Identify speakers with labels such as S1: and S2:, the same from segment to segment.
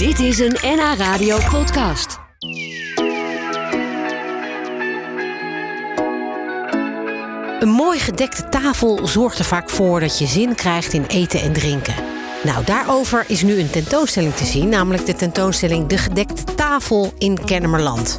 S1: Dit is een NH Radio podcast.
S2: Een mooi gedekte tafel zorgt er vaak voor dat je zin krijgt in eten en drinken. Nou, daarover is nu een tentoonstelling te zien, namelijk de tentoonstelling De Gedekte Tafel in Kennemerland.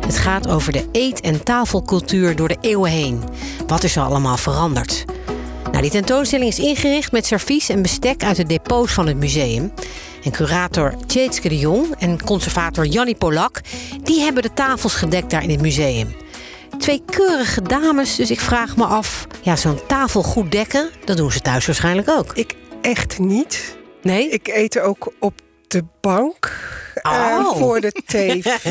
S2: Het gaat over de eet- en tafelcultuur door de eeuwen heen. Wat is er allemaal veranderd? Nou, die tentoonstelling is ingericht met servies en bestek uit de depots van het museum. En curator Tjeetske de Jong en conservator Jannie Polak... die hebben de tafels gedekt daar in het museum. Twee keurige dames, dus ik vraag me af... ja, zo'n tafel goed dekken, dat doen ze thuis waarschijnlijk ook.
S3: Ik echt niet.
S2: Nee?
S3: Ik eet ook op de bank
S2: Oh.
S3: voor de tv.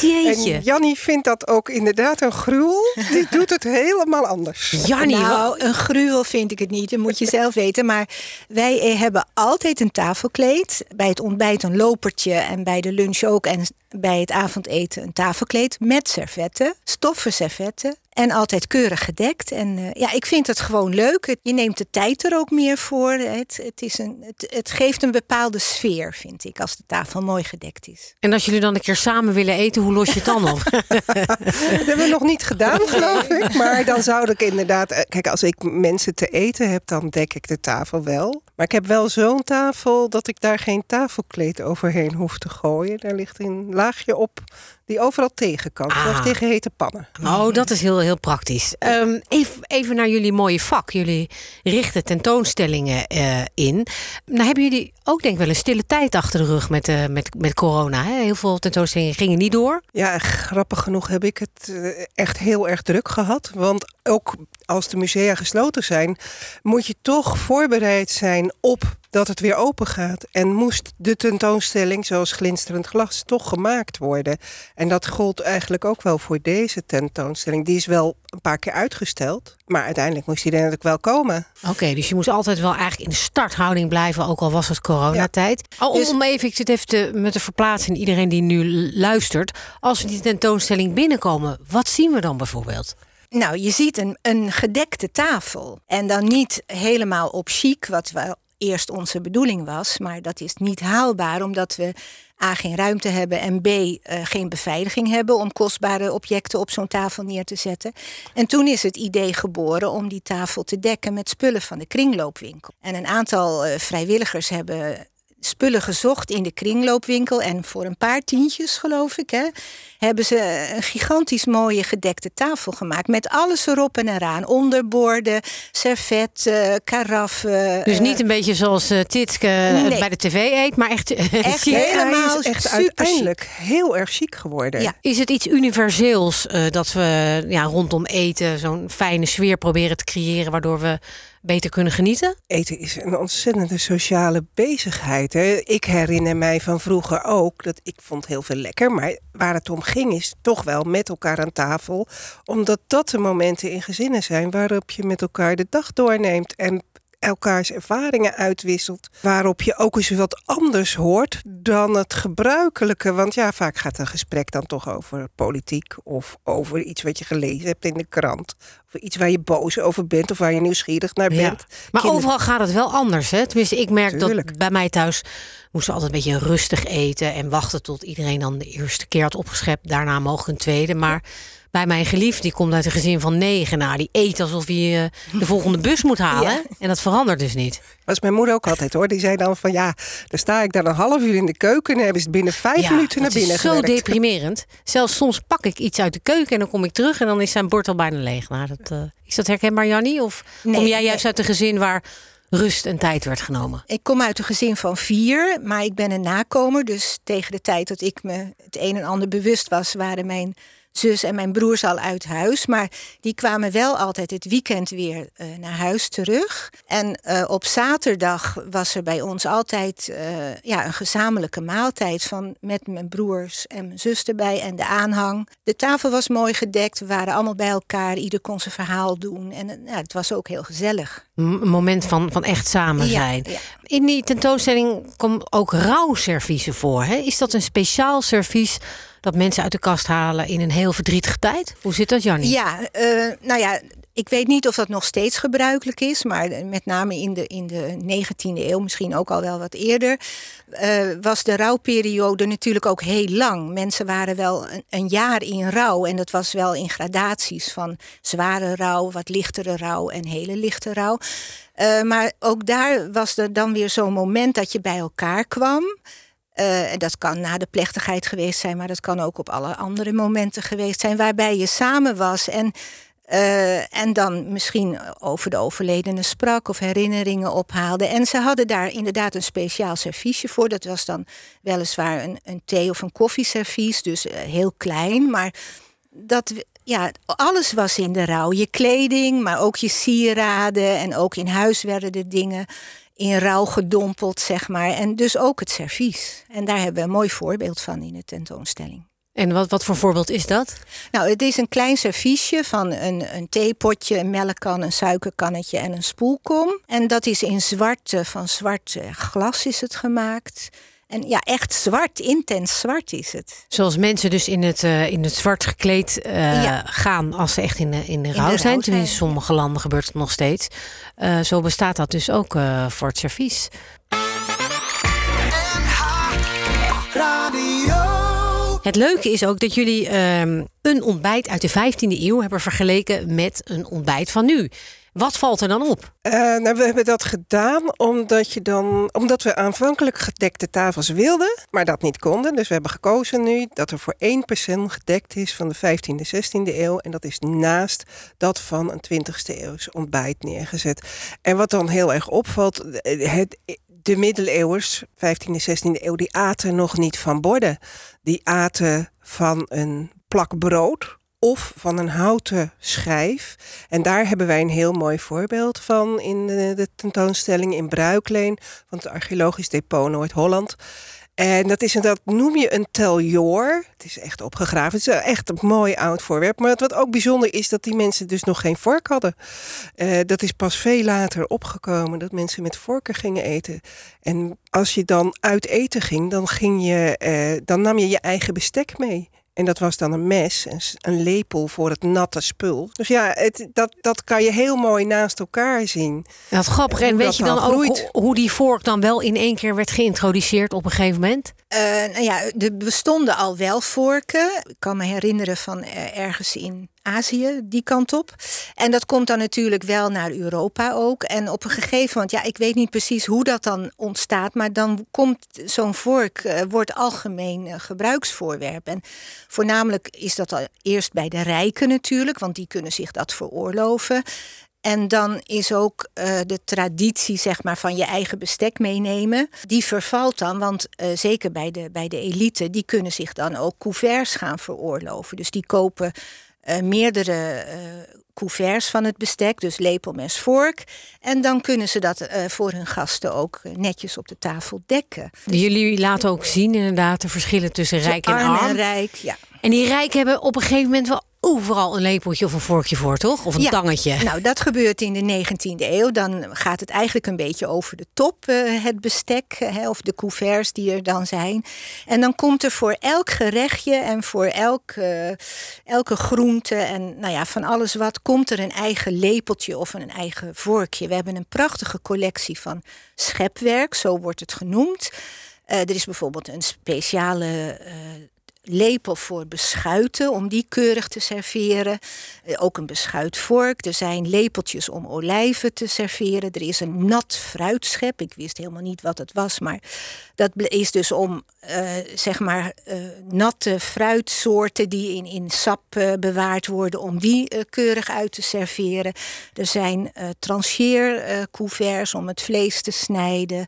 S2: Jeetje.
S3: En Jannie vindt dat ook inderdaad een gruwel. Die doet het helemaal anders.
S2: Jannie,
S4: Nou, een gruwel vind ik het niet. Dat moet je zelf weten. Maar wij eh, hebben altijd een tafelkleed. Bij het ontbijt een lopertje. En bij de lunch ook. En bij het avondeten een tafelkleed. Met servetten. Stoffen servetten. En altijd keurig gedekt. En eh, ja, ik vind het gewoon leuk. Het- Je neemt de tijd er ook meer voor. Het, het, is een, het, het geeft een bepaalde sfeer, vind ik. Als de tafel mooi gedekt is.
S2: En als jullie dan een keer samen willen eten, hoe los je het dan op?
S3: Dat hebben we nog niet gedaan, geloof ik. Maar dan zou ik inderdaad... eh, Kijk, als ik mensen te eten heb, dan dek ik de tafel wel. Maar ik heb wel zo'n tafel dat ik daar geen tafelkleed overheen hoef te gooien. Daar ligt een laagje op die overal tegen kan.
S2: Ah.
S3: Tegen hete pannen.
S2: Oh, dat is heel, heel praktisch. Ehm, even, even naar jullie mooie vak. Jullie richten tentoonstellingen eh, in. Nou hebben jullie ook denk ik wel een stille tijd achter de rug met, eh, met, met corona. Hè? Heel veel tentoonstellingen gingen niet door.
S3: Ja, grappig genoeg heb ik het eh, echt heel erg druk gehad. Want ook als de musea gesloten zijn, moet je toch voorbereid zijn op dat het weer open gaat. En moest de tentoonstelling, zoals glinsterend glas, toch gemaakt worden. En dat gold eigenlijk ook wel voor deze tentoonstelling. Die is wel een paar keer uitgesteld, maar uiteindelijk moest die er natuurlijk wel komen.
S2: Oké, dus je moest altijd wel eigenlijk in de starthouding blijven, ook al was het coronatijd. Oh, om,
S4: Dus-
S2: om even, ik zit even te, met te verplaatsen in iedereen die nu luistert. Als we die tentoonstelling binnenkomen, wat zien we dan bijvoorbeeld?
S4: Nou, je ziet een, een gedekte tafel. En dan niet helemaal op chic, wat wel eerst onze bedoeling was. Maar dat is niet haalbaar, omdat we A, geen ruimte hebben... en B, eh, geen beveiliging hebben om kostbare objecten op zo'n tafel neer te zetten. En toen is het idee geboren om die tafel te dekken met spullen van de kringloopwinkel. En een aantal eh, vrijwilligers hebben spullen gezocht in de kringloopwinkel. En voor een paar tientjes, geloof ik, hè, hebben ze een gigantisch mooie gedekte tafel gemaakt. Met alles erop en eraan. Onderborden, servetten, karaffen.
S2: Dus
S4: eh,
S2: niet een beetje zoals eh, Titske eh,
S4: Nee.
S2: bij de tv eet, maar echt,
S4: Echt helemaal
S3: echt
S4: super chic.
S3: uiteindelijk heel erg chic geworden.
S4: Ja.
S2: Is het iets universeels eh, dat we ja, rondom eten zo'n fijne sfeer proberen te creëren, waardoor we beter kunnen genieten?
S3: Eten is een ontzettende sociale bezigheid. Hè. Ik herinner mij van vroeger ook dat ik vond heel veel lekker, maar waar het om ging is toch wel met elkaar aan tafel, omdat dat de momenten in gezinnen zijn waarop je met elkaar de dag doorneemt en elkaars ervaringen uitwisselt, waarop je ook eens wat anders hoort dan het gebruikelijke. Want ja, vaak gaat een gesprek dan toch over politiek of over iets wat je gelezen hebt in de krant. Of iets waar je boos over bent of waar je nieuwsgierig naar
S2: Ja.
S3: bent.
S2: Maar overal gaat het wel anders. Hè? Tenminste, ik merk dat bij mij thuis moesten we altijd een beetje rustig eten en wachten tot iedereen dan de eerste keer had opgeschept. Daarna mogelijk een tweede. Maar bij mijn geliefde, die komt uit een gezin van negen. Nou, die eet alsof hij eh, de volgende bus moet halen.
S4: Ja.
S2: En dat verandert dus niet.
S3: was mijn moeder ook altijd hoor. Die zei dan van ja, dan sta ik dan een half uur in de keuken en hebben ze het binnen vijf minuten naar
S2: het is
S3: binnen
S2: zo
S3: gewerkt.
S2: deprimerend. Zelfs soms pak ik iets uit de keuken en dan kom ik terug en dan is zijn bord al bijna leeg. Nou, dat, eh, is dat herkenbaar, Jannie? Of
S4: Nee,
S2: kom jij
S4: nee.
S2: juist uit een gezin waar rust en tijd werd genomen?
S4: Ik kom uit een gezin van vier, maar ik ben een nakomer. Dus tegen de tijd dat ik me het een en ander bewust was, waren mijn zus en mijn broers al uit huis. Maar die kwamen wel altijd het weekend weer eh, naar huis terug. En eh, op zaterdag was er bij ons altijd eh, ja, een gezamenlijke maaltijd van, met mijn broers en mijn zus erbij en de aanhang. De tafel was mooi gedekt, we waren allemaal bij elkaar, ieder kon zijn verhaal doen. En ja, het was ook heel gezellig.
S2: Een moment van, van echt samen
S4: Ja,
S2: zijn.
S4: ja.
S2: In die tentoonstelling komt ook rouwserviezen voor. Hè? Is dat een speciaal servies dat mensen uit de kast halen in een heel verdrietige tijd? Hoe zit dat, Jannie?
S4: Ja, eh, nou ja, ik weet niet of dat nog steeds gebruikelijk is, maar met name in de, in de 19e eeuw, misschien ook al wel wat eerder, uh, was de rouwperiode natuurlijk ook heel lang. Mensen waren wel een, een, jaar in rouw en dat was wel in gradaties van zware rouw, wat lichtere rouw en hele lichte rouw. Uh, maar ook daar was er dan weer zo'n moment dat je bij elkaar kwam. Uh, dat kan na de plechtigheid geweest zijn, maar dat kan ook op alle andere momenten geweest zijn, waarbij je samen was en uh, en dan misschien over de overledene sprak of herinneringen ophaalde. En ze hadden daar inderdaad een speciaal serviesje voor. Dat was dan weliswaar een, een thee- of een koffieservies, dus uh, heel klein. Maar dat, ja, alles was in de rouw. Je kleding, maar ook je sieraden. En ook in huis werden de dingen in rouw gedompeld, zeg maar. En dus ook het servies. En daar hebben we een mooi voorbeeld van in de tentoonstelling.
S2: En wat, wat voor voorbeeld is dat?
S4: Nou, het is een klein serviesje van een, een theepotje, een melkkan, een suikerkannetje en een spoelkom. En dat is in zwart, van zwart glas is het gemaakt. En ja, echt zwart, intens zwart is het.
S2: Zoals mensen dus in het, uh, in het zwart gekleed uh, gaan als ze echt in de, in de rouw zijn. zijn. Tenminste, in sommige landen gebeurt het nog steeds. Uh, zo bestaat dat dus ook voor het servies. Het leuke is ook dat jullie um, een ontbijt uit de 15e eeuw hebben vergeleken met een ontbijt van nu. Wat valt er dan op?
S3: Uh, nou, we hebben dat gedaan omdat, je dan, omdat we aanvankelijk gedekte tafels wilden, maar dat niet konden. Dus we hebben gekozen nu dat er voor één persoon gedekt is van de 15e, 16e eeuw. En dat is naast dat van een 20e eeuws ontbijt neergezet. En wat dan heel erg opvalt, het, de middeleeuwers, 15e, 16e eeuw, die aten nog niet van borden. Die aten van een plak brood of van een houten schijf. En daar hebben wij een heel mooi voorbeeld van in de, tentoonstelling in Bruikleen van het Archeologisch Depot Noord-Holland. En dat, is, dat noem je een teljoor. Het is echt opgegraven. Het is echt een mooi oud voorwerp. Maar wat ook bijzonder is, dat die mensen dus nog geen vork hadden. Uh, dat is pas veel later opgekomen, dat mensen met vorken gingen eten. En als je dan uit eten ging, dan, ging je, uh, dan nam je je eigen bestek mee. En dat was dan een mes, een, een lepel voor het natte spul. Dus ja, het, dat, dat kan je heel mooi naast elkaar zien.
S2: Dat grappig. En weet je dan, dan ook hoe, hoe, die vork dan wel in één keer werd geïntroduceerd op een gegeven moment?
S4: Uh, nou ja, er bestonden al wel vorken. Ik kan me herinneren van uh, ergens in Azië, die kant op. En dat komt dan natuurlijk wel naar Europa ook. En op een gegeven moment, ja, ik weet niet precies hoe dat dan ontstaat, maar dan komt zo'n vork, uh, wordt algemeen uh, gebruiksvoorwerp. En voornamelijk is dat al eerst bij de rijken natuurlijk, want die kunnen zich dat veroorloven. En dan is ook uh, de traditie zeg maar, van je eigen bestek meenemen. Die vervalt dan, want zeker bij de, bij de elite... die kunnen zich dan ook couverts gaan veroorloven. Dus die kopen uh, meerdere couverts van het bestek, dus lepel, mes, vork. En dan kunnen ze dat voor hun gasten ook netjes op de tafel dekken.
S2: Jullie laten ook zien inderdaad de verschillen tussen rijk en arm.
S4: En rijk, ja.
S2: En die rijken hebben op een gegeven moment wel overal een lepeltje of een vorkje voor, toch? Of een
S4: ja,
S2: tangetje.
S4: Nou, dat gebeurt in de 19e eeuw. Dan gaat het eigenlijk een beetje over de top, uh, het bestek, uh, of de couverts die er dan zijn. En dan komt er voor elk gerechtje en voor elk, uh, elke groente en nou ja, van alles wat, komt er een eigen lepeltje of een eigen vorkje. We hebben een prachtige collectie van schepwerk, zo wordt het genoemd. er is bijvoorbeeld een speciale lepel voor beschuiten, om die keurig te serveren. Eh, ook een beschuitvork. Er zijn lepeltjes om olijven te serveren. Er is een nat fruitschep. Ik wist helemaal niet wat het was, maar dat is dus om uh, zeg maar uh, natte fruitsoorten die in, in sap uh, bewaard worden, om die keurig uit te serveren. Er zijn trancheercouverts om het vlees te snijden.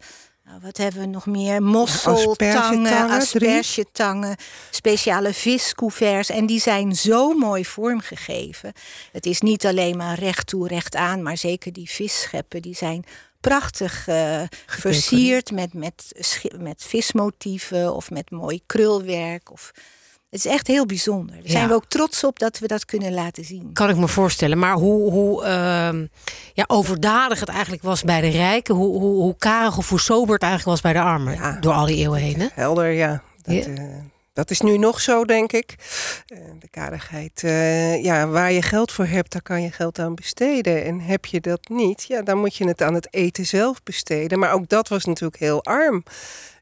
S4: Nou, wat hebben we nog meer? Mosseltangen, aspergetangen, speciale viscouverts. En die zijn zo mooi vormgegeven. Het is niet alleen maar recht toe, recht aan, maar zeker die visscheppen, die zijn prachtig uh, versierd met, met, met vismotieven of met mooi krulwerk. Of, het is echt heel bijzonder. Daar zijn we ook trots op dat we dat kunnen laten zien.
S2: Kan ik me voorstellen. Maar hoe, hoe uh, ja, overdadig het eigenlijk was bij de rijken... hoe, hoe, hoe karig of hoe sober het eigenlijk was bij de armen... door al die eeuwen heen. Hè?
S3: Helder, ja. Dat,
S2: ja.
S3: Uh, Dat is nu nog zo, denk ik. Eh, de karigheid, uh, ja, waar je geld voor hebt, daar kan je geld aan besteden. En heb je dat niet, ja, dan moet je het aan het eten zelf besteden. Maar ook dat was natuurlijk heel arm.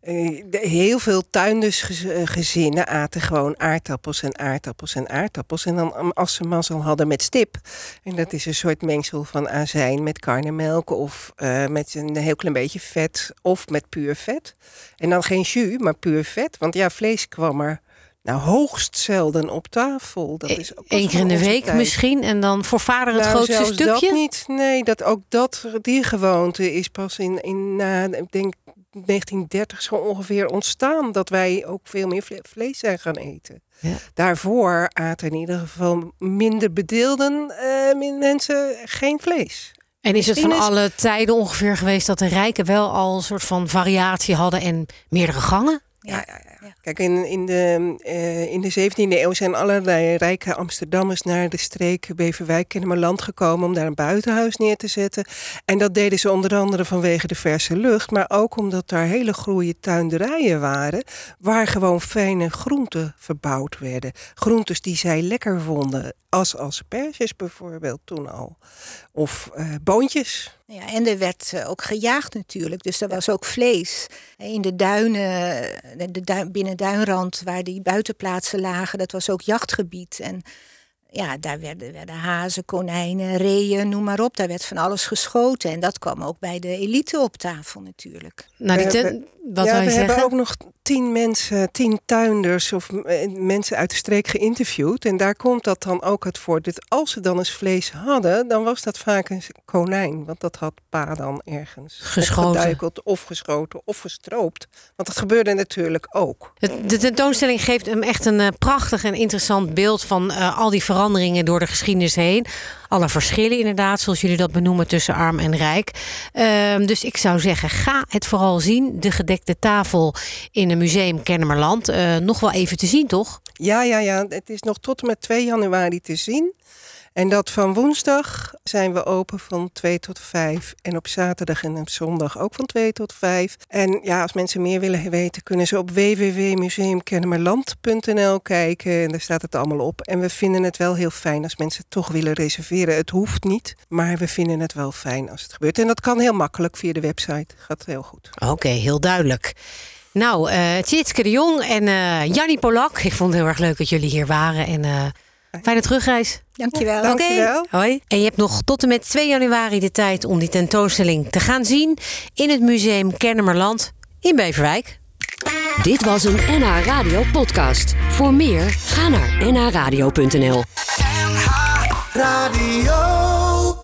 S3: Uh, heel veel tuindersgezinnen aten gewoon aardappels en aardappels en aardappels. En dan als ze mazzel hadden met stip. En dat is een soort mengsel van azijn met karnemelk of uh, met een heel klein beetje vet of met puur vet. En dan geen jus, maar puur vet. Want ja, vlees kwam er nou, hoogst zelden op tafel.
S2: Dat is ook Eén keer in de week misschien en dan voor vader het
S3: nou,
S2: grootste stukje?
S3: dat niet. Nee, dat, ook dat, die gewoonte is pas in, in na, ik denk 1930 zo ongeveer ontstaan. Dat wij ook veel meer vlees zijn gaan eten. Ja. Daarvoor aten in ieder geval minder bedeelden uh, mensen geen vlees.
S2: En is het van alle tijden ongeveer geweest dat de rijken wel al een soort van variatie hadden en meerdere gangen?
S3: Ja, ja, ja. Kijk, in, in, de, uh, in de 17e eeuw zijn allerlei rijke Amsterdammers naar de streek Beverwijk, Kennemerland gekomen om daar een buitenhuis neer te zetten. En dat deden ze onder andere vanwege de verse lucht, maar ook omdat daar hele groeie tuinderijen waren, waar gewoon fijne groenten verbouwd werden. Groentes die zij lekker vonden, als asperges bijvoorbeeld toen al. Of uh, boontjes.
S4: Ja, en er werd eh, ook gejaagd natuurlijk. Dus er was ook vlees. In de duinen, de duin, binnen Duinrand, waar die buitenplaatsen lagen, dat was ook jachtgebied. En ja, daar werden, werden hazen, konijnen, reeën, noem maar op. Daar werd van alles geschoten. En dat kwam ook bij de elite op tafel natuurlijk.
S2: Nou, die wat
S3: ja,
S2: we
S3: hebben ook nog tien mensen, tien tuinders of eh, mensen uit de streek geïnterviewd. En daar komt dat dan ook het voor. Dat als ze dan eens vlees hadden, dan was dat vaak een konijn. Want dat had pa dan ergens
S2: geschoten.
S3: of geschoten of gestroopt. Want dat gebeurde natuurlijk ook.
S2: De, tentoonstelling geeft hem echt een uh, prachtig en interessant beeld van uh, al die veranderingen door de geschiedenis heen alle verschillen inderdaad, zoals jullie dat benoemen, tussen arm en rijk. Um, dus ik zou zeggen, ga het vooral zien. De gedekte tafel in het museum Kennemerland. Uh, nog wel even te zien, toch?
S3: Ja, ja, ja. Het is nog tot en met 2 januari te zien. En dat van woensdag zijn we open van 2 tot 5. En op zaterdag en op zondag ook van 2 tot 5. En ja, als mensen meer willen weten, kunnen ze op www.museumkennemerland.nl kijken. En daar staat het allemaal op. En we vinden het wel heel fijn als mensen toch willen reserveren. Het hoeft niet, maar we vinden het wel fijn als het gebeurt. En dat kan heel makkelijk via de website. Gaat heel goed.
S2: Oké, heel duidelijk. Nou, uh, Tjitske de Jong en uh, Polak. Ik vond het heel erg leuk dat jullie hier waren. En uh, Fijne terugreis.
S4: Dankjewel.
S3: Dankjewel.
S2: Okay. Hoi. En je hebt nog tot en met 2 januari de tijd om die tentoonstelling te gaan zien in het museum Kennemerland in Beverwijk.
S1: Dit was een NH Radio podcast. Voor meer ga naar nhradio.nl. NH Radio